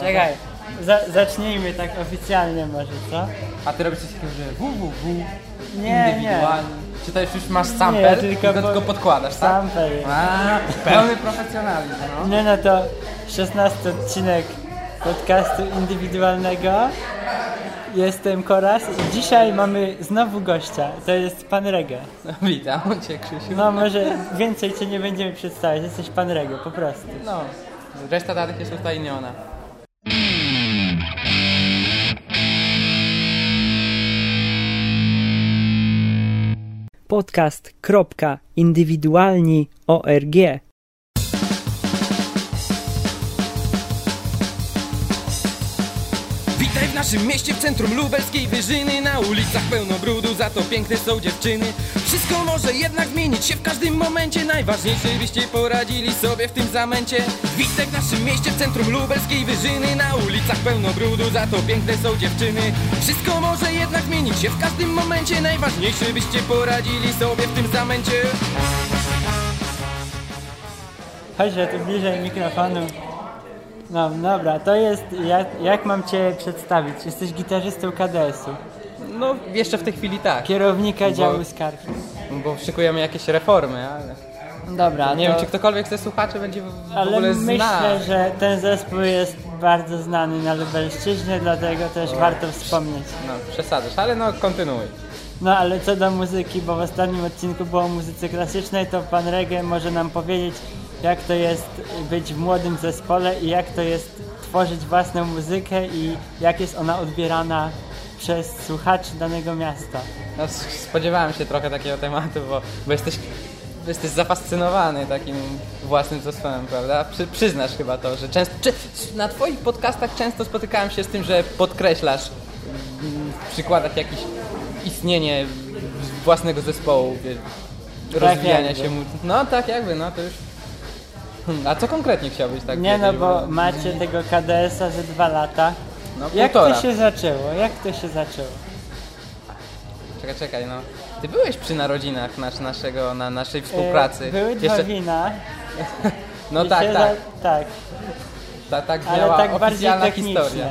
Czekaj, za, zacznijmy tak oficjalnie może, co? A ty robisz coś takiego, że www, Nie, nie. indywidualnie. Czy to już już masz sample, tylko tylko, po- tylko podkładasz, tak? Sample jest. A, pełny profesjonalizm, no. Nie no to 16 odcinek podcastu indywidualnego. Jestem Koras i dzisiaj mamy znowu gościa. To jest pan Rege. Witam cię, Krzysiu. No może więcej cię nie będziemy przedstawiać, jesteś pan Rege, po prostu. No, reszta danych jest utajniona. podcast.indywidualni.org naszym mieście, w centrum lubelskiej wyżyny. Na ulicach pełno brudu, za to piękne są dziewczyny. Wszystko może jednak zmienić się w każdym momencie. Najważniejsze byście poradzili sobie w tym zamęcie. Witaj w naszym mieście, w centrum lubelskiej wyżyny. Na ulicach pełno brudu, za to piękne są dziewczyny. Wszystko może jednak zmienić się w każdym momencie. Najważniejsze byście poradzili sobie w tym zamęcie. Chodź, tu bliżej mikrofonu. No dobra, to jest, jak, jak mam cię przedstawić? Jesteś gitarzystą KDS-u, No, jeszcze w tej chwili tak, kierownika Bo- działu Scarface. bo szykujemy jakieś reformy, ale Dobra, nie to, wiem, czy ktokolwiek ze słuchaczy będzie w, w ale ogóle myślę, znał. że ten zespół jest bardzo znany na Lubelszczyźnie, dlatego też warto wspomnieć. No, przesadzasz, ale no, kontynuuj. No ale co do muzyki, bo w ostatnim odcinku było o muzyce klasycznej, to pan Rege może nam powiedzieć, jak to jest być w młodym zespole i jak to jest tworzyć własną muzykę i jak jest ona odbierana przez słuchaczy danego miasta. No, spodziewałem się trochę takiego tematu, bo, bo jesteś, jesteś zafascynowany takim własnym zespołem, prawda? Przy, przyznasz chyba to, że często, czy, na twoich podcastach często spotykałem się z tym, że podkreślasz mm, w przykładach jakieś istnienie własnego zespołu, wiesz, rozwijania jakby. się. No tak jakby, no to już... A co konkretnie chciałbyś tak Nie no, wiedzieć, bo macie tego KDS-a ze dwa lata. No Jak półtora. to się zaczęło? Jak to się zaczęło? Czekaj, czekaj, no. Ty byłeś przy narodzinach nasz, naszego, na naszej współpracy. E, Były dwa Jeszcze- wina. No i tak, się tak. Za... Tak, Ta, tak ale miała tak bardziej oficjalna historia.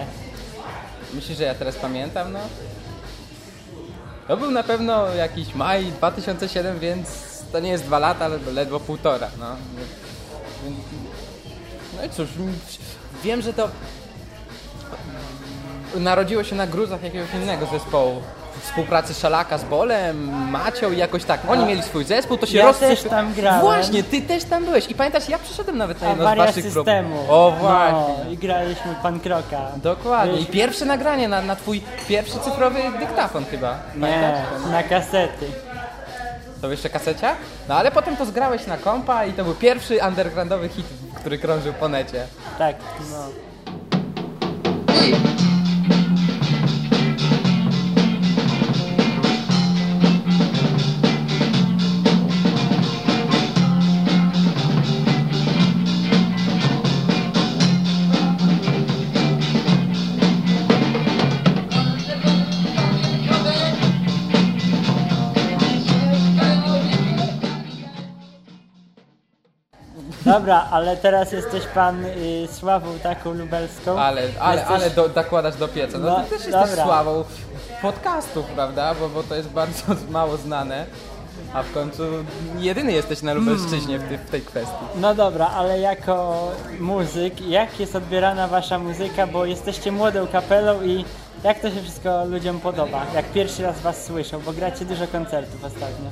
Myślisz, że ja teraz pamiętam, no? To był na pewno jakiś maj 2007, więc to nie jest dwa lata, ale ledwo półtora, no. No i cóż, wiem, że to narodziło się na gruzach jakiegoś innego zespołu. Współpracy Szalaka z Bolem, Macią i jakoś tak. Oni A- mieli swój zespół, to się Ja rozsypy- też tam grałem. Właśnie, ty też tam byłeś. I pamiętasz, ja przyszedłem nawet na jedno z awaria waszych prób. systemu. O właśnie. No, i graliśmy pan Kroka. Dokładnie. I Byliśmy- pierwsze nagranie na, na twój pierwszy cyfrowy dyktafon chyba. Nie, na kasety. To jeszcze kasecia? No ale potem to zgrałeś na kompa i to był pierwszy undergroundowy hit, który krążył po necie. Tak, no. Dobra, ale teraz jesteś pan y, Sławą taką lubelską. Ale, ale, Jesteś- ale do, dokładasz do pieca. No, No, ty też jesteś dobra. sławą podcastów, prawda? Bo, bo to jest bardzo mało znane. A w końcu jedyny jesteś na Lubelszczyźnie w, tej- w tej kwestii. No dobra, ale jako muzyk, jak jest odbierana wasza muzyka, bo jesteście młodą kapelą i jak to się wszystko ludziom podoba, jak pierwszy raz was słyszą, bo gracie dużo koncertów ostatnio.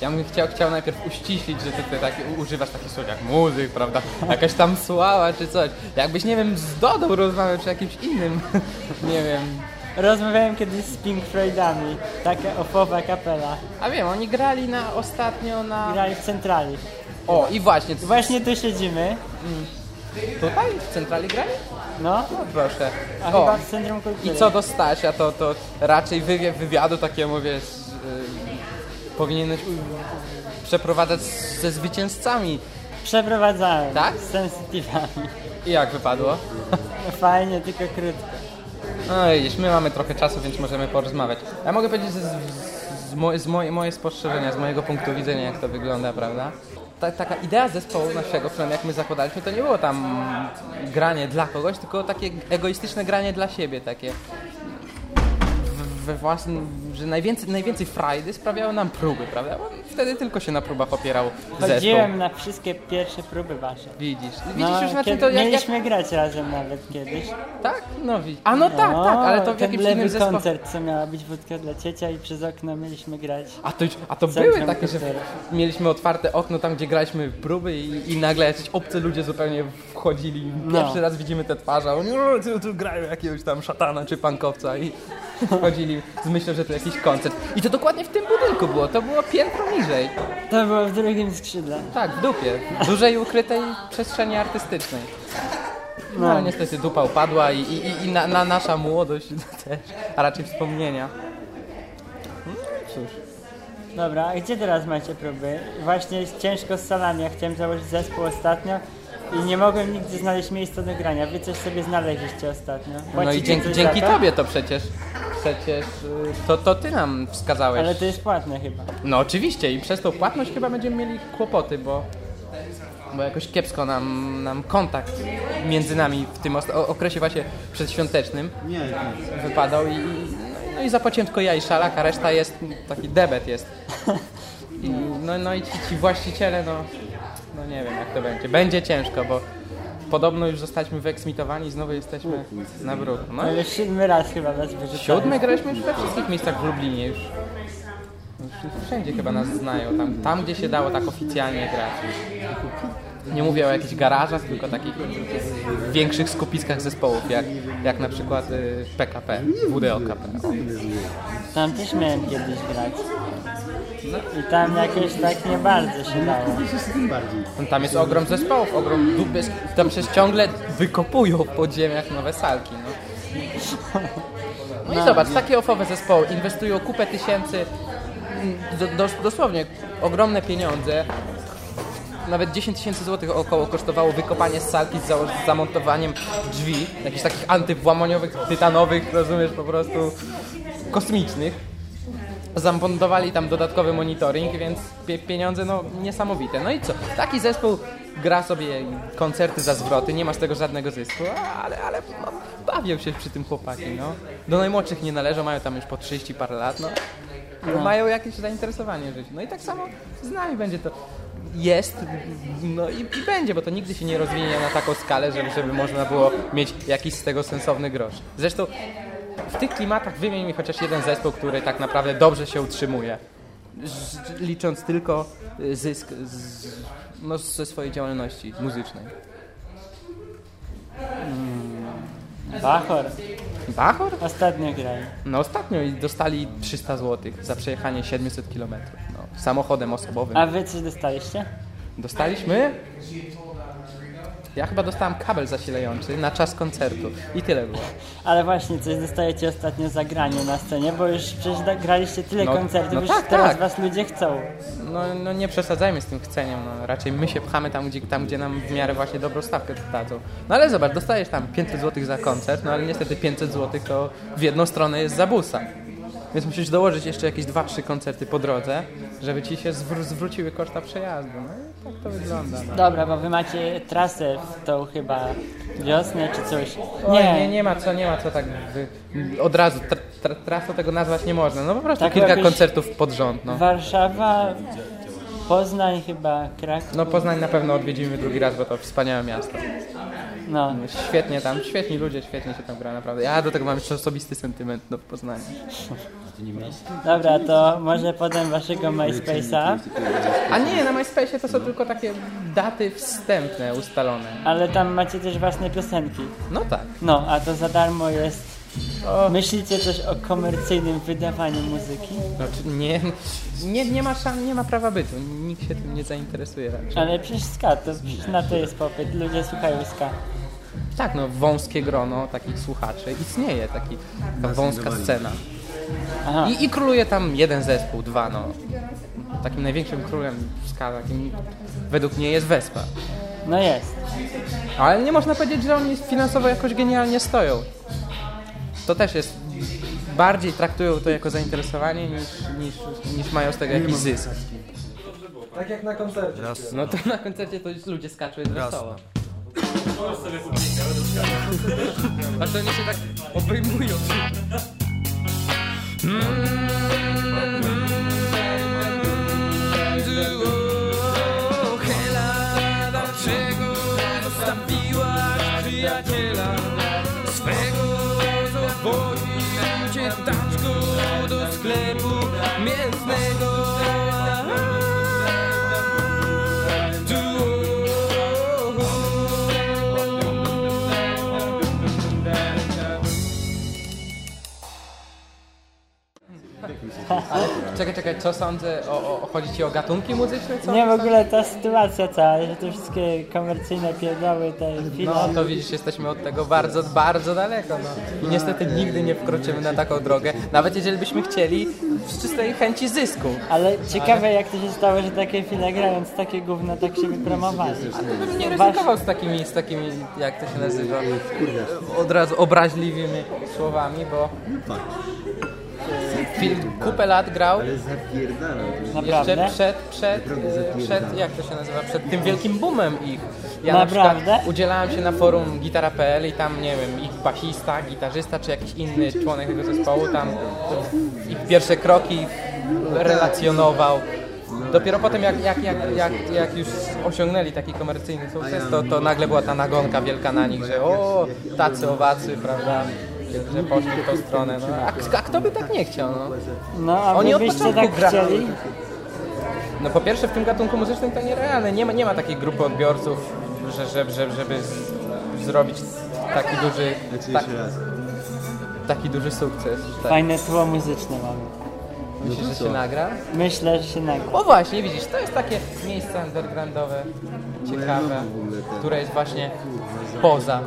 Ja bym chciał, chciał najpierw uściślić, że ty, ty tak, używasz takich słów jak muzyk, prawda? Jakaś tam sława czy coś. Jakbyś, nie wiem, z Dodą rozmawiał czy jakimś innym, nie wiem. Rozmawiałem kiedyś z Pink Floydami, taka ofowa kapela. A wiem, oni grali na ostatnio na... Grali w centrali. O, i właśnie, Właśnie tu siedzimy, tutaj w centrali grali? no, No proszę. a O, chyba w Centrum Kultury. i co do Stasia, to, to raczej wywi- wywiadu takiemu, wiesz, yy, powinieneś u- przeprowadzać ze zwycięzcami. Przeprowadzałem Tak? z sensytywami. I jak wypadło? Fajnie, tylko krótko. No widzisz, my mamy trochę czasu, więc możemy porozmawiać. Ja mogę powiedzieć z, z, z, moje, z moje, moje spostrzeżenia, z mojego punktu widzenia, jak to wygląda, prawda? ta, taka idea zespołu naszego, przynajmniej jak my zakładaliśmy, to nie było tam granie dla kogoś, tylko takie egoistyczne granie dla siebie, takie we własnym, że najwięcej, najwięcej frajdy sprawiały nam próby, prawda? Wtedy tylko się na próbach opierał zespół. Chodziłem na wszystkie pierwsze próby wasze. Widzisz, widzisz No, już na tym to jak, jak... Mieliśmy grać razem nawet kiedyś. Tak? No widzisz. A no tak, No, tak, ale to w jakimś innym lewy zespole. koncert, co miała być wódka dla ciecia i przez okno mieliśmy grać. A to, a to były takie, że Kultury. mieliśmy otwarte okno tam, gdzie graliśmy próby i, i nagle jacyś obcy ludzie zupełnie wchodzili. No. Pierwszy raz widzimy te twarze, a oni "O, tu, tu grają jakiegoś tam szatana czy pankowca i wchodzili z myślą, że to jakiś koncert. I to dokładnie w tym budynku było, to było piętro niżej. To było w drugim skrzydle. Tak, w dupie. Dużej ukrytej przestrzeni artystycznej. No, No. ale niestety dupa upadła i, i, i na, na nasza młodość też, a raczej wspomnienia. No cóż. Dobra, a gdzie teraz macie próby? Właśnie jest ciężko z salami. Ja chciałem założyć zespół ostatnio i nie mogłem nigdzie znaleźć miejsca do grania. Wy coś sobie znaleźliście ostatnio. No i Płacicie dzięki, dzięki to? tobie to przecież. Przecież y, to, to ty nam wskazałeś. Ale to jest płatne chyba. No oczywiście i przez tą płatność chyba będziemy mieli kłopoty, bo, bo jakoś kiepsko nam, nam kontakt między nami w tym okresie właśnie przedświątecznym wypadał i, i- no i zapłaciłem tylko ja i szalak, a reszta jest taki debet jest. I, no, no i ci, ci właściciele, no, no nie wiem jak to będzie. Będzie ciężko, bo podobno już zostaliśmy wyeksmitowani i znowu jesteśmy na bruku. No i już siódmy raz chyba nas wyrzucają. Siódmy graliśmy już we wszystkich miejscach w Lublinie już. już wszędzie chyba nas znają, tam, tam gdzie się dało tak oficjalnie grać. Nie mówię o jakichś garażach, tylko takich większych skupiskach zespołów, jak, jak na przykład y, PKP, WDOKP. Tam też miałem kiedyś grać. I tam jakoś tak nie bardzo się dało. Tam jest ogrom zespołów, ogrom jest, tam przecież ciągle wykopują w podziemiach nowe salki. No. No i zobacz, takie ofowe zespoły inwestują kupę tysięcy, do, dos, dosłownie ogromne pieniądze. Nawet 10 tysięcy złotych około kosztowało wykopanie salki z, z zamontowaniem drzwi, jakichś takich antywłamaniowych, tytanowych, rozumiesz, po prostu kosmicznych. Zamontowali tam dodatkowy monitoring, więc pie pieniądze no niesamowite. No i co? Taki zespół gra sobie koncerty za zwroty, nie ma z tego żadnego zysku, ale, ale no, bawią się przy tym chłopaki, no. Do najmłodszych nie należą, mają tam już po 30 parę lat, no. Mają jakieś zainteresowanie w życiu. No i tak samo z nami będzie to. Jest, no i, i będzie, bo to nigdy się nie rozwinie na taką skalę, żeby, żeby można było mieć jakiś z tego sensowny grosz. Zresztą w tych klimatach wymień mi chociaż jeden zespół, który tak naprawdę dobrze się utrzymuje. Z- Licząc tylko y, zysk z, no, ze swojej działalności muzycznej. Bachor. Bachor? Ostatnio grali. No ostatnio i dostali 300 zł za przejechanie 700 km. No, samochodem osobowym. A wy coś dostaliście? Dostaliśmy? Ja chyba dostałem kabel zasilający na czas koncertu. I tyle było. Ale właśnie, coś dostajecie ostatnio za granie na scenie, bo już przecież graliście tyle No- koncertów, no już tak, teraz tak. was ludzie chcą. No, no nie przesadzajmy z tym chceniem, no. raczej my się pchamy tam gdzie, tam, gdzie nam w miarę właśnie dobrą stawkę dadzą. No ale zobacz, dostajesz tam 500 zł za koncert, no ale niestety 500 zł to w jedną stronę jest za busa. Więc musisz dołożyć jeszcze jakieś 2-3 koncerty po drodze, żeby ci się zwró- zwróciły koszta przejazdu. No tak to wygląda. No. Dobra, bo wy macie trasę w tą chyba wiosnę czy coś. Nie, nie, nie ma co, nie ma co tak wy, od razu tra, tra, trasą tego nazwać nie można. No po prostu Tak kilka koncertów pod rząd. No. Warszawa, Poznań chyba, Kraków. no Poznań na pewno odwiedzimy drugi raz, bo to wspaniałe miasto. No. Świetnie tam, świetni ludzie, świetnie się tam gra naprawdę. Ja do tego mam jeszcze osobisty sentyment do Poznania. Dobra, to może podam waszego MySpace'a, A nie, na MySpace to są tylko takie daty wstępne ustalone. ale tam macie też własne piosenki. No tak. No, a to za darmo jest. Myślicie coś o komercyjnym wydawaniu muzyki? znaczy nie, nie, nie, ma szan, nie ma prawa bytu, nikt się tym nie zainteresuje raczej. Ale przecież ska, to przecież na to jest popyt, ludzie słuchają ska. Tak, no wąskie grono takich słuchaczy istnieje, taki, taka wąska scena. Aha, I, I króluje tam jeden zespół, dwa, no. Takim największym królem ska, takim według mnie jest Wespa. no jest. Ale nie można powiedzieć, że oni finansowo jakoś genialnie stoją. To też jest. Bardziej traktują to jako zainteresowanie niż, niż, niż mają z tego jakiś zysk. Tak jak na koncercie. Raz. No to na koncercie to już ludzie skaczą jest Jasne. wesoło. A to oni się tak obejmują. Hela, Czekaj, czekaj, co sądzę? O, o, chodzi ci o gatunki muzyczne? Co Nie, w ogóle ta sytuacja cała, że te wszystkie komercyjne pierdoły, te filmy. No to widzisz, jesteśmy od tego bardzo, bardzo daleko. No. I niestety nigdy nie wkroczymy na taką drogę, nawet jeżeli byśmy chcieli z czystej chęci zysku. Ale ciekawe jak to się stało, że takie chwile grając takie gówno tak się wypromowali. Bym nie ryzykował z takimi, z takimi, jak to się nazywa, od razu obraźliwymi słowami, bo film kupę lat grał jeszcze Naprawdę? przed, przed, przed, jak to się nazywa, przed tym wielkim boomem ich. Ja Naprawdę? na przykład udzielałem się na forum gitara.pl i tam, nie wiem, ich basista, gitarzysta czy jakiś inny członek tego zespołu tam ich pierwsze kroki relacjonował. Dopiero potem jak, jak, jak, jak, jak już osiągnęli taki komercyjny sukces, to, to nagle była ta nagonka wielka na nich, że o, tacy owacy, prawda, że poszli w tą stronę. No, a, a kto by tak nie chciał, no? No a Oni od początku tak chcieli? No po pierwsze w tym gatunku muzycznym to nierealne. Nie ma, nie ma takiej grupy odbiorców, że, że, że, żeby z, zrobić taki duży, tak, taki duży sukces. Tak. Fajne tło muzyczne mamy. Myślisz, że się nagra? Myślę, że się nagra. O właśnie, widzisz, to jest takie miejsce undergroundowe, ciekawe, które jest właśnie poza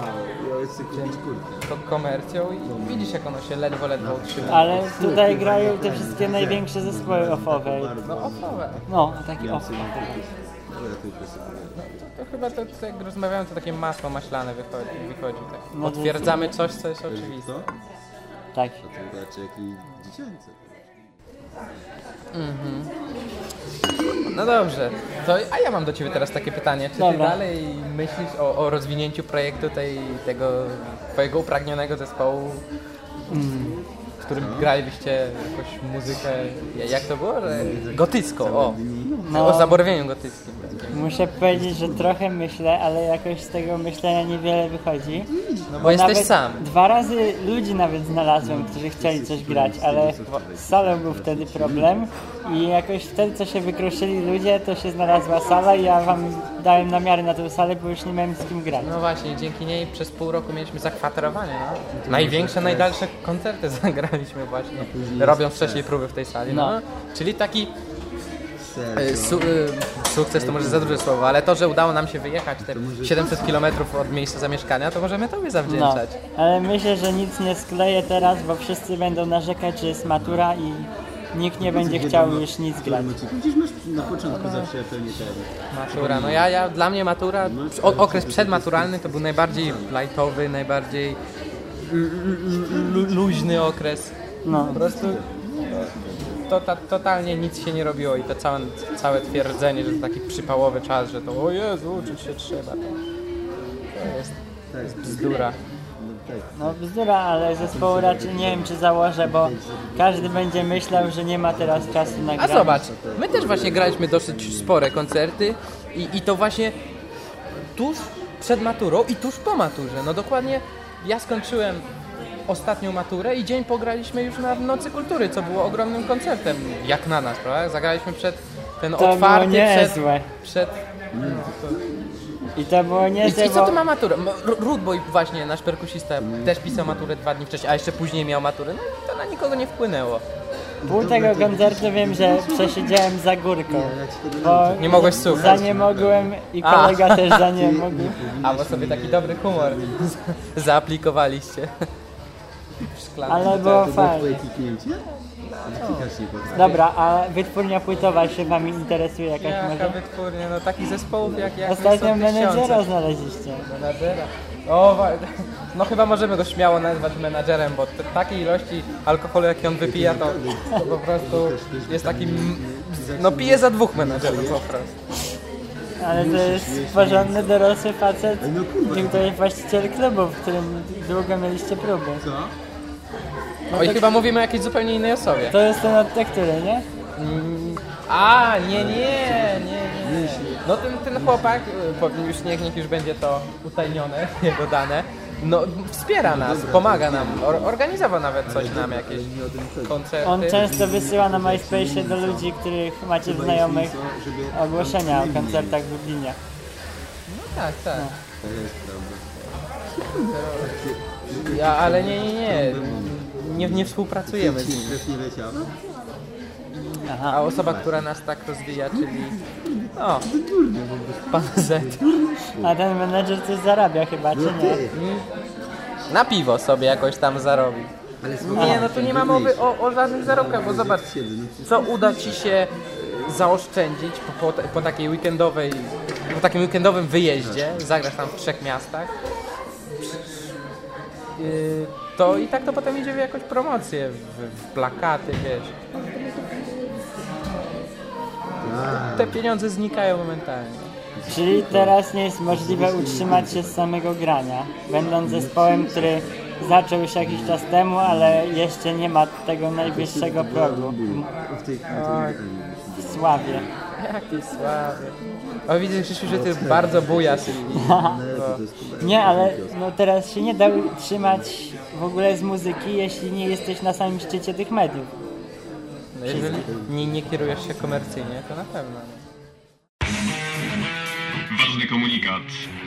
tą komercją i widzisz jak ono się ledwo, ledwo utrzyma. Ale tutaj grają te wszystkie największe zespoły offowe. No ofowe. No, taki off. To chyba to, to jak rozmawiałem, to takie masło maślane wychodzi. wychodzi tak. No to- Potwierdzamy coś, co jest oczywiste. Tak. Znaczy jakiej dziecięce. No dobrze, to a ja mam do Ciebie teraz takie pytanie. Czy Ty Dobra. dalej myślisz o, o rozwinięciu projektu tej, tego Twojego upragnionego zespołu, w którym gralibyście jakąś muzykę, jak to było? Że gotycką, o! No. O zaborwieniu gotyckim. Muszę powiedzieć, że trochę myślę, ale jakoś z tego myślenia niewiele wychodzi. No bo jesteś nawet sam. Dwa razy ludzi nawet znalazłem, którzy chcieli coś grać, ale z salą był wtedy problem i jakoś wtedy, co się wykruszyli ludzie, to się znalazła sala i ja wam dałem namiary na tę salę, bo już nie miałem z kim grać. No właśnie, dzięki niej przez pół roku mieliśmy zakwaterowanie. No. Największe, najdalsze koncerty zagraliśmy właśnie, robiąc wcześniej próby w tej sali. No. No. Czyli taki su, e, sukces to może za duże słowo, ale to, że udało nam się wyjechać te 700 km od miejsca zamieszkania, to możemy Tobie No, zawdzięczać. ale myślę, że nic nie skleję teraz, bo wszyscy będą narzekać, że jest matura i nikt nie będzie chciał już nic grać. Przecież masz na początku zawsze pewnie ten. Matura, no ja, ja, dla mnie matura, o, okres przedmaturalny to był najbardziej lightowy, najbardziej lu- lu- lu- luźny okres. No. Po prostu to, ta, totalnie nic się nie robiło i to całe, całe twierdzenie, że to taki przypałowy czas, że to o Jezu, uczyć się trzeba, to, to jest, to jest bzdura. No bzdura, ale zespołu raczej nie wiem czy założę, bo każdy będzie myślał, że nie ma teraz czasu na A granie. zobacz, my też właśnie graliśmy dosyć spore koncerty i, i to właśnie tuż przed maturą i tuż po maturze. No dokładnie ja skończyłem ostatnią maturę i dzień pograliśmy już na Nocy Kultury, co było ogromnym koncertem, jak na nas, prawda? Zagraliśmy przed ten To było otwarty, przed, niezłe. przed... I to było I, niezłe, I co bo... to ma maturę? M- Ru- Rootboy właśnie, nasz perkusista, też pisał maturę dwa dni wcześniej, a jeszcze później miał maturę. No i to na nikogo nie wpłynęło. Pół tego koncertu wiem, że przesiedziałem za górką, bo Nie mogłeś słuchać. za nie mogłem i A. kolega też za nie mógł. A bo sobie taki dobry humor zaaplikowaliście. W szklance. Ale było To było twoje fajnie. powiem. Dobra, a wytwórnia płytowa się wami interesuje jakaś Jaka może? wytwórnia, no takich zespołów jak, jak Ostatnio menedżera znaleźliście. Menadżera. O, no chyba możemy go śmiało nazwać menadżerem, bo takiej ilości alkoholu, jaki on wypija, to, to po prostu jest takim... No pije za dwóch menadżerów po prostu. Ale to jest porządny, dorosły facet i to jest właściciel klubu, w którym długo mieliście próby. Co? Oj, chyba mówimy o jakiejś zupełnie innej osobie. To jest ten od tektury, nie? Mm, A, nie, nie, nie, nie. No ten, ten chłopak, y, powiem już niech, niech już będzie to utajnione, jego dane, no wspiera nas, pomaga nam, or, organizował nawet coś nam, jakieś koncerty. On często wysyła na MySpace do ludzi, których macie znajomych ogłoszenia o koncertach w Lublinie. No tak, tak. To jest prawda. Ja, ale nie, nie, nie. Nie, nie współpracujemy z nim. Krew nie leciała? A osoba, która nas tak rozwija, czyli... O, pan Z. A ten menedżer coś zarabia chyba, czy nie? Na piwo sobie jakoś tam zarobi. Ale Nie, no tu nie ma mowy o, o żadnych zarobkach, bo zobacz, co uda Ci się zaoszczędzić po, po, po takiej weekendowej, po takim weekendowym wyjeździe, zagrasz tam w trzech miastach, yy, to i tak to potem idzie w jakąś promocję, w, w plakaty, wiesz. Te pieniądze znikają momentalnie. Czyli teraz nie jest możliwe utrzymać się z samego grania, będąc zespołem, który zaczął już jakiś czas temu, ale jeszcze nie ma tego najwyższego progu W tej w sławie. Jaki słaby. O widzę Krzysiu, że ty bardzo bujasz. Nie, ale no teraz się nie da utrzymać w ogóle z muzyki, jeśli nie jesteś na samym szczycie tych mediów. No jeżeli nie, nie kierujesz się komercyjnie, to na pewno. Ważny komunikat.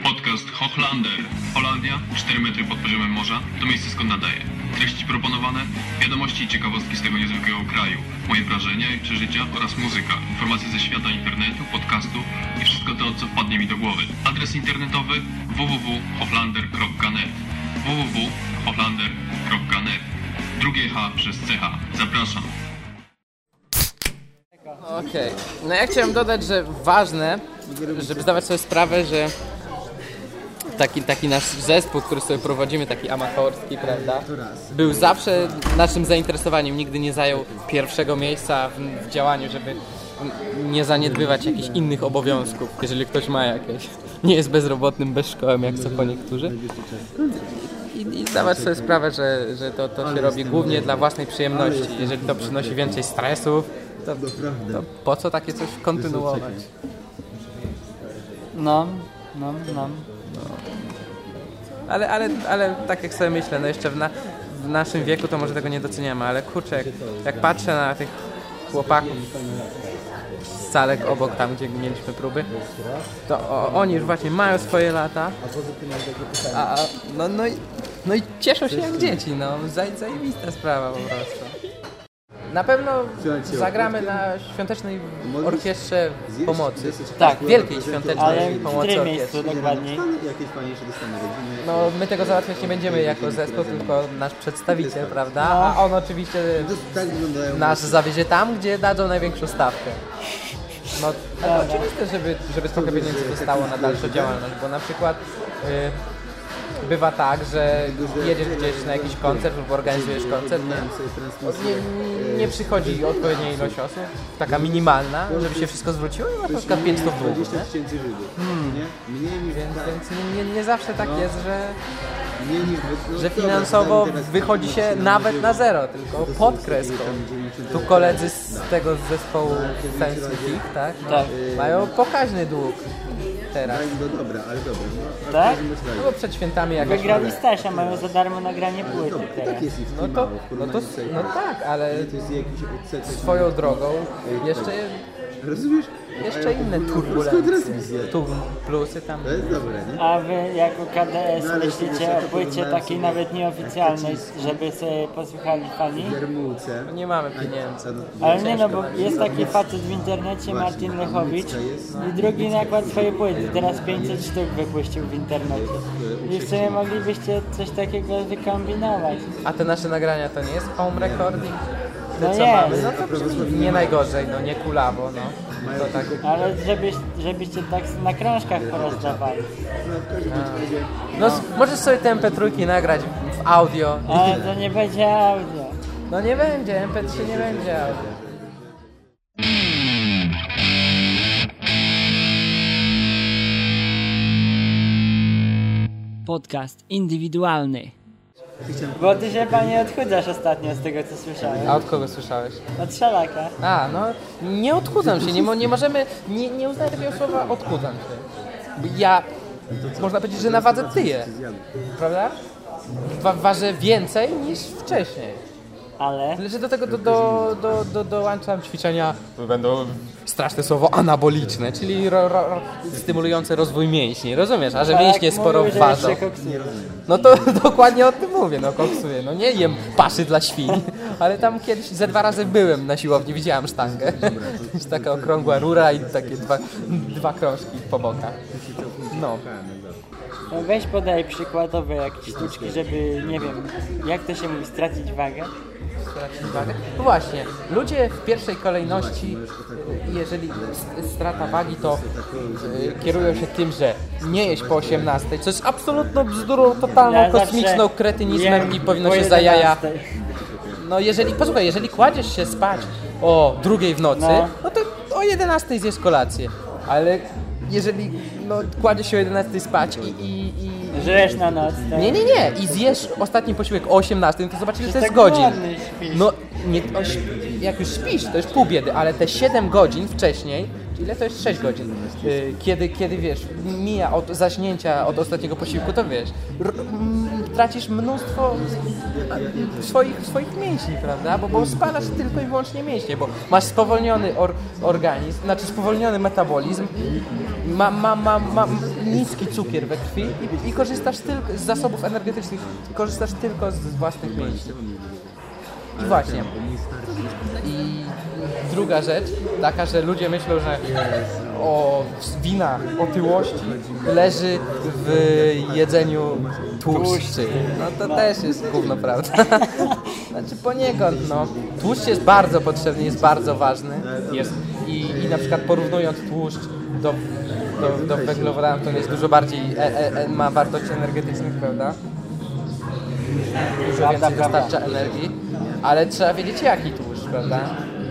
Podcast Hochlander. Holandia, 4 metry pod poziomem morza, to miejsce skąd nadaje. Treści proponowane, wiadomości i ciekawostki z tego niezwykłego kraju. Moje wrażenia i przeżycia oraz muzyka. Informacje ze świata internetu, podcastu i wszystko to, co wpadnie mi do głowy. Adres internetowy www.hochlander.net www.hochlander.net Drugie H przez CH. Zapraszam. Okej. No ja chciałem dodać, że ważne, żeby zdawać sobie sprawę, że taki, taki nasz zespół, który sobie prowadzimy, taki amatorski, prawda, był zawsze naszym zainteresowaniem. Nigdy nie zajął pierwszego miejsca w, w działaniu, żeby nie zaniedbywać jakichś innych obowiązków, jeżeli ktoś ma jakieś. Nie jest bezrobotnym, bez szkoły, jak co po niektórzy. I, i zdawać sobie sprawę, że, że to, to się robi głównie dla własnej przyjemności. Jeżeli to przynosi więcej stresów, to, to po co takie coś kontynuować? No, no, no. Ale, ale, ale tak jak sobie myślę, no jeszcze w, na, w naszym wieku to może tego nie doceniamy, ale kurczę, jak, jak patrzę na tych chłopaków z salek obok tam, gdzie mieliśmy próby, to o, oni już właśnie mają swoje lata, a, no, no, i, no i cieszą się jak dzieci, no, Zaj, zajebista sprawa po prostu. Na pewno Słuchajcie, zagramy na świątecznej orkiestrze pomocy. Tak, wielkiej świątecznej Ale w pomocy którym orkiestry. miejscu dokładniej? Jakieś fajniejsze dostanę rodziny. No, my tego załatwiać nie będziemy jako zespół, tylko nasz przedstawiciel, prawda? A on oczywiście To tak wyglądają nas zawiezie tam, gdzie dadzą największą stawkę. No, no to oczywiste, żeby, żeby trochę pieniędzy zostało na dalszą działalność, bo na przykład y, bywa tak, że jedziesz gdzieś na jakiś koncert lub organizujesz koncert, nie? Nie, nie przychodzi odpowiednia ilość osób, taka minimalna, żeby się wszystko zwróciło i masz na przykład 500 długów, 20 nie? tysięcy Żydów. Nie? Mniej niż Więc, tak. więc nie, nie, zawsze tak jest, że, no, że finansowo wychodzi się 50 nawet na zero, tylko pod kreską. Tu koledzy z tego zespołu Fancy Thief, tak? Tak. Mają pokaźny dług teraz. No dobra, ale dobra. No, Tak? No bo przed świętami jakaś... Wygrali Stasia, mają za darmo nagranie płyty dobra, i teraz. tak jest ich No to, mało no to, no tak, ale To jest jakiś swoją drogą jeszcze, Rozumiesz? jeszcze inne turbulencje. Tu plusy tam. To jest dobre, nie? A wy jako KDS No, myślicie o płycie takiej nawet nieoficjalnej, żeby sobie posłuchali fani? Jarmułce. Nie mamy pieniędzy. Ale nie no, bo jest taki facet w internecie, Martin Lechowicz i drugi nakład swojej płyty, teraz 500 sztuk wypuścił w internecie. I w sumie moglibyście coś takiego wykombinować. A te nasze nagrania to nie jest home recording? No co nie, mamy, No to nie najgorzej, no nie kulawo, no. To tak. ale żebyś, żebyście tak na krążkach porozdawali. No razie No możesz sobie te MP3 nagrać w audio. Ale to nie będzie audio. No nie będzie, MP3 nie będzie audio. Podcast indywidualny. Bo ty się panie odchudzasz ostatnio z tego co słyszałem. A od kogo słyszałeś? Od szalaka. A, no nie odchudzam się, nie, mo- nie możemy, nie, nie uznaję takiego słowa odchudzam się. Bo Ja, można powiedzieć, że na wadze tyję, prawda? Wa- ważę więcej niż wcześniej. Ale że do tego do, do, do, do, dołączam ćwiczenia, będą straszne słowo anaboliczne, czyli ro, ro, ro, stymulujące rozwój mięśni, rozumiesz? A że mięśnie tak sporo mówił, że ważą. No to dokładnie o tym mówię, no koksuję. No nie jem paszy dla świń, ale tam kiedyś ze dwa razy byłem na siłowni, widziałem sztangę. Jest taka okrągła rura i takie dwa, dwa krążki po bokach. No. No weź podaj przykładowe jakieś sztuczki, żeby, nie wiem, jak to się mówi, stracić wagę. Stracić wagę. No właśnie, ludzie w pierwszej kolejności, jeżeli strata wagi, to y, kierują się tym, że nie jeść po 18, co jest absolutną bzdurą, totalną, Ja kosmiczną kretynizmem i powinno po się za jaja 11. No jeżeli, posłuchaj, jeżeli kładziesz się spać o drugiej w nocy, no, No. to o 11 zjesz kolację. Ale jeżeli no, kładziesz się o 11 spać i, i, i... Żresz na noc, tak? Nie, nie, nie. I zjesz ostatni posiłek o 18, to zobaczysz, że to jest tak godzin. śpisz. No, nie, o, jak już śpisz, to już pół biedy, ale te 7 godzin wcześniej, ile to jest 6 godzin, y, kiedy, kiedy wiesz, mija od zaśnięcia od ostatniego posiłku, to wiesz, r, m, tracisz mnóstwo swoich, swoich mięśni, prawda? Bo, bo spalasz tylko i wyłącznie mięśnie, bo masz spowolniony or, organizm, znaczy spowolniony metabolizm, ma, ma, ma, ma niski cukier we krwi i, i korzystasz tylko z zasobów energetycznych, korzystasz tylko z własnych mięśni. I właśnie. I druga rzecz, taka, że ludzie myślą, że o wina otyłości leży w jedzeniu tłuszczy. No to też jest gówno, prawda? Znaczy poniekąd, no. Tłuszcz jest bardzo potrzebny, jest bardzo ważny. Jest. I, i na przykład porównując tłuszcz do, do, do węglowodanów, to jest dużo bardziej, e, e, e, ma wartości energetycznych, prawda? Dużo więcej dostarcza energii, ale trzeba wiedzieć jaki tłuszcz, prawda?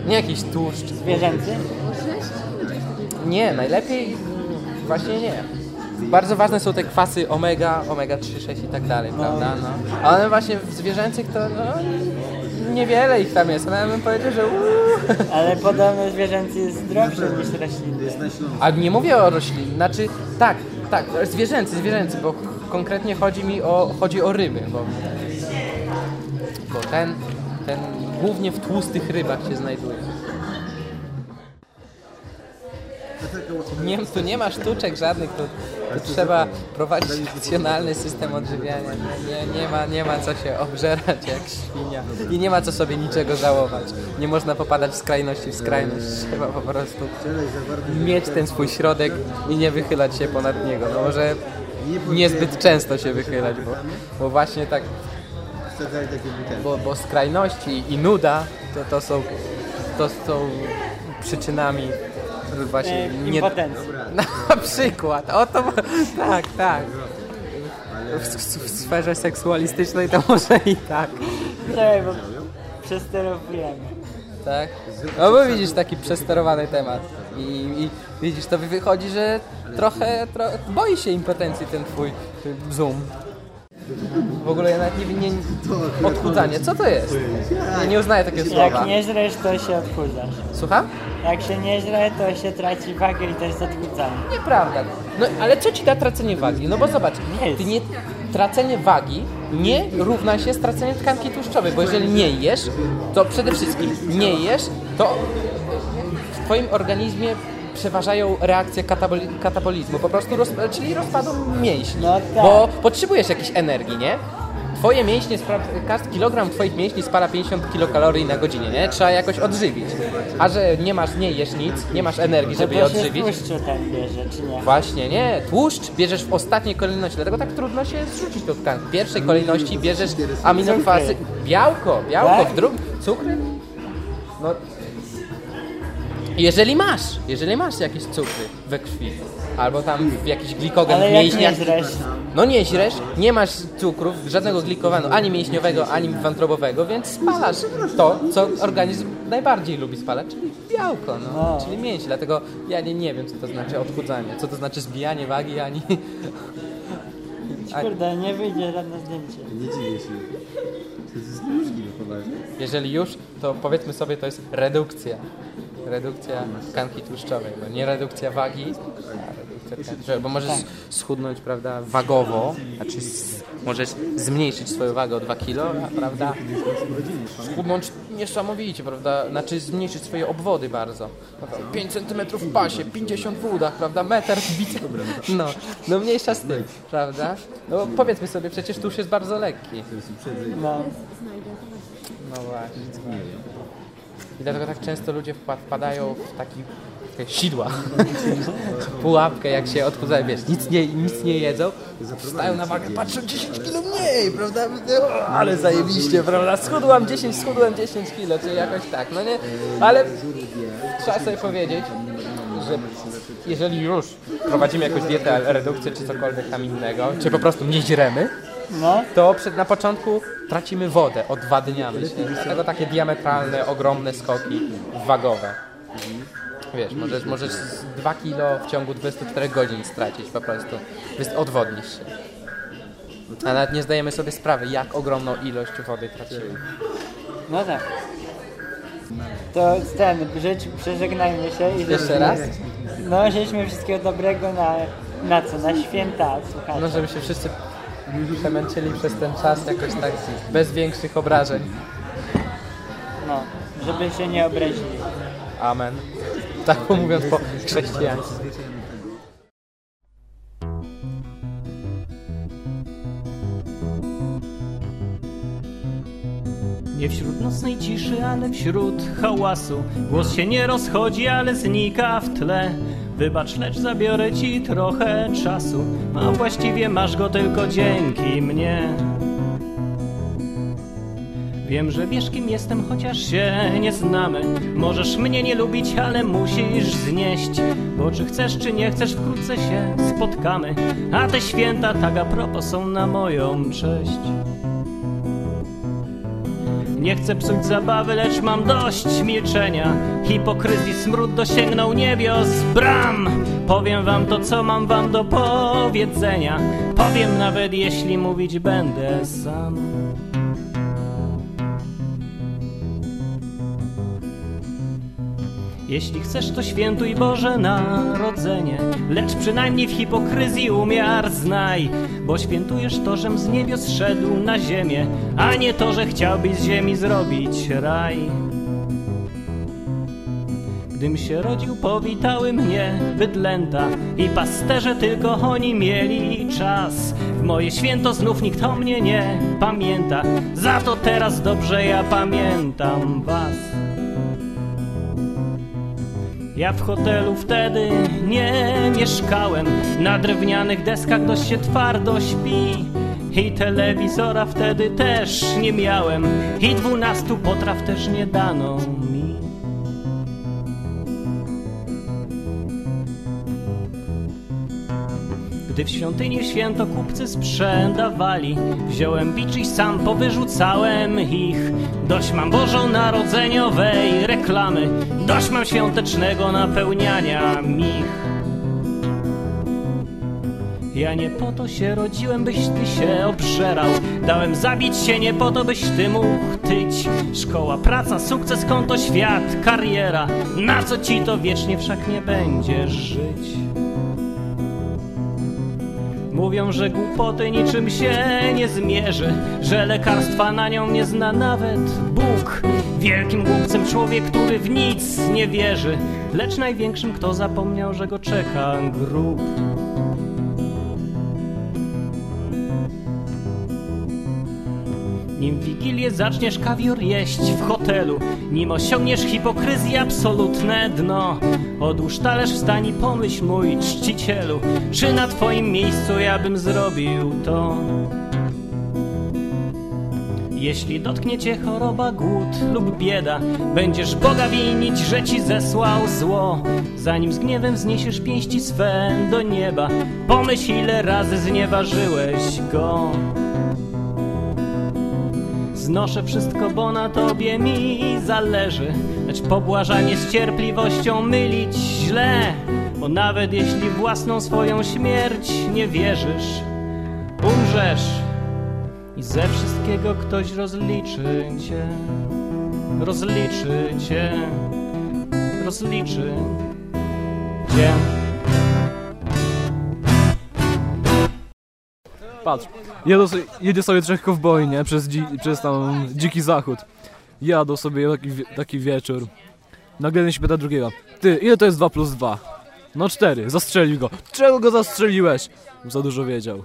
Nie jakiś tłuszcz. Zwierzęcy? Nie, najlepiej właśnie nie. Bardzo ważne są te kwasy omega, omega 3, 6 i tak dalej, prawda? No. A one właśnie w zwierzęcych to no, niewiele ich tam jest, ale ja bym powiedział, że uuu. Ale podobno zwierzęcy jest zdrowszy niż Śląsku. A nie mówię o roślin, znaczy tak, tak, zwierzęcy, zwierzęcy, bo konkretnie chodzi mi o, chodzi o ryby, bo, bo ten, ten głównie w tłustych rybach się znajduje. Nie, tu nie ma sztuczek żadnych, tu, trzeba prowadzić racjonalny system odżywiania. Nie, nie, nie, ma, nie ma co się obżerać jak świnia i nie ma co sobie niczego żałować. Nie można popadać w skrajności w skrajność. Trzeba po prostu mieć ten swój środek i nie wychylać się ponad niego. No może niezbyt często się wychylać, bo, bo właśnie tak, Wsadzali takie butelki. bo, bo skrajności i nuda to, to, są, to są przyczynami właśnie E, nie, impotencji. na przykład, o to, tak, tak. W, w, w sferze seksualistycznej to może i tak, Nie, bo przesterowujemy. tak? No bo widzisz taki przesterowany temat i, i widzisz, to wychodzi, że trochę, trochę boi się impotencji ten twój zoom. W ogóle ja nawet nie, nie odchudzanie, co to jest? Ja nie uznaję takiego słowa. Jak nie żresz, to się odchudzasz. Słucham? Jak się nie żre, to się traci wagę i to jest odchudzanie. Nieprawda. No ale co ci da tracenie wagi? No bo zobacz, ty nie, tracenie wagi nie równa się stracenie tkanki tłuszczowej, bo jeżeli nie jesz, to przede wszystkim nie jesz, to w twoim organizmie przeważają reakcje kataboli- katabolizmu, po prostu, roz, czyli rozpadu mięśni, No tak. bo potrzebujesz jakiejś energii, nie? Twoje mięśnie, każdy kilogram twoich mięśni spala 50 kilokalorii na godzinę, nie? Trzeba jakoś odżywić. A że nie masz, nie jesz nic, nie masz energii, żeby je odżywić, tłuszczu ten bierze, czy nie? Właśnie, nie. Tłuszcz bierzesz w ostatniej kolejności, dlatego tak trudno się zrzucić tą tkankę. W pierwszej kolejności bierzesz aminokwasy. Białko, białko, Tak? w drugim. Cukry? No, jeżeli masz, jeżeli masz jakieś cukry we krwi, albo tam w jakiś glikogen Ale w jak mięśniach, nie żresz? no nie źresz, nie masz cukrów, żadnego glikowanu, ani mięśniowego, ani wątrobowego, więc spalasz to, co organizm najbardziej lubi spalać, czyli białko, no, No. czyli mięśnie. Dlatego ja nie, nie wiem, co to znaczy odchudzanie, co to znaczy zbijanie wagi, ani... Kurde, nie wyjdzie żadne zdjęcie. Nie dziwię się. To jest niemożliwe, poważnie. Jeżeli już, to powiedzmy sobie, to jest redukcja. Redukcja tkanki tłuszczowej, bo nie redukcja wagi, a redukcja tkanki bo możesz schudnąć, prawda, wagowo, znaczy z, możesz zmniejszyć swoją wagę o 2 kg, a, prawda, schudnąć niesamowicie, prawda, znaczy zmniejszyć swoje obwody bardzo. Prawda, 5 cm w pasie, 50 w udach, prawda, metr w bicepsie. No, no mniejsza z tym, prawda. No powiedzmy sobie, przecież tłuszcz jest bardzo lekki. No. No właśnie. I dlatego tak często ludzie wpa- wpadają w taki takie sidła, pułapkę, jak się odchudzają, wiesz, nic nie, nic nie jedzą, wstają na wagę, patrzą 10 kilo mniej, prawda, o, ale zajebiście, prawda, schudłam 10, schudłem 10 kilo, czy jakoś tak, no nie, ale trzeba sobie powiedzieć, że jeżeli już prowadzimy jakąś dietę, redukcję, czy cokolwiek tam innego, czy po prostu nie źremy, No. to przed, na początku tracimy wodę, odwadniamy się. Dlatego takie diametralne, ogromne skoki wagowe. Wiesz, możesz, możesz 2 kilo w ciągu 24 godzin stracić po prostu. Odwodnisz się. A nawet nie zdajemy sobie sprawy, jak ogromną ilość wody tracimy. No tak. To ten, życz, przeżegnajmy się i Jeszcze raz? No, żeśmy wszystkiego dobrego na, na co? Na święta, słuchajcie. No, żeby się wszyscy przemęczyli przez ten czas jakoś tak bez większych obrażeń. No, żeby się nie obrazili. Amen. Tak mówiąc po chrześcijańsku. Nie wśród nocnej ciszy, ale wśród hałasu Głos się nie rozchodzi, ale znika w tle Wybacz, lecz zabiorę ci trochę czasu. A właściwie masz go tylko dzięki mnie. Wiem, że wiesz kim jestem, chociaż się nie znamy. Możesz mnie nie lubić, ale musisz znieść. Bo czy chcesz, czy nie chcesz, wkrótce się spotkamy. A te święta tak a propos są na moją cześć nie chcę psuć zabawy, lecz mam dość milczenia. Hipokryzji smród dosięgnął niebios bram. Powiem wam to, co mam wam do powiedzenia. Powiem nawet, jeśli mówić będę sam. Jeśli chcesz, to świętuj Boże Narodzenie, lecz przynajmniej w hipokryzji umiar znaj, bo świętujesz to, żem z niebios szedł na ziemię, a nie to, że chciałbyś z ziemi zrobić raj. Gdym się rodził, powitały mnie bydlęta i pasterze tylko oni mieli czas. W moje święto znów nikt o mnie nie pamięta, za to teraz dobrze ja pamiętam was. Ja w hotelu wtedy nie mieszkałem. Na drewnianych deskach dość się twardo śpi. I telewizora wtedy też nie miałem. I dwunastu potraw też nie dano Gdy w świątyni święto kupcy sprzedawali Wziąłem bicz i sam powyrzucałem ich. Dość mam bożonarodzeniowej reklamy Dość mam świątecznego napełniania mich. Ja nie po to się rodziłem, byś ty się obżerał. Dałem zabić się nie po to, byś ty mógł tyć. Szkoła, praca, sukces, konto, świat, kariera. Na co ci to wiecznie wszak nie będziesz żyć Mówią, że głupoty niczym się nie zmierzy, że lekarstwa na nią nie zna nawet Bóg. Wielkim głupcem człowiek, który w nic nie wierzy, lecz największym, kto zapomniał, że go czeka grób. Nim w Wigilię zaczniesz kawior jeść w hotelu Nim osiągniesz hipokryzji absolutne dno Odłóż talerz, wstań i pomyśl mój czcicielu Czy na twoim miejscu ja bym zrobił to? Jeśli dotknie cię choroba, głód lub bieda, będziesz Boga winić, że ci zesłał zło. Zanim z gniewem wzniesiesz pięści swe do nieba, pomyśl ile razy znieważyłeś go. Znoszę wszystko, bo na tobie mi zależy. Lecz pobłażanie z cierpliwością mylić źle Bo nawet jeśli własną swoją śmierć nie wierzysz Umrzesz i ze wszystkiego ktoś rozliczy cię. Rozliczy cię. Rozliczy cię Patrz, jedą sobie, jedzie sobie trzech kowboi, nie? Przez, dzi, przez tam dziki zachód. Jadą sobie taki, taki wieczór. Nagle jeden się pyta drugiego. Ty, ile to jest 2 plus 2? No 4, zastrzelił go. Czego go zastrzeliłeś? Za dużo wiedział.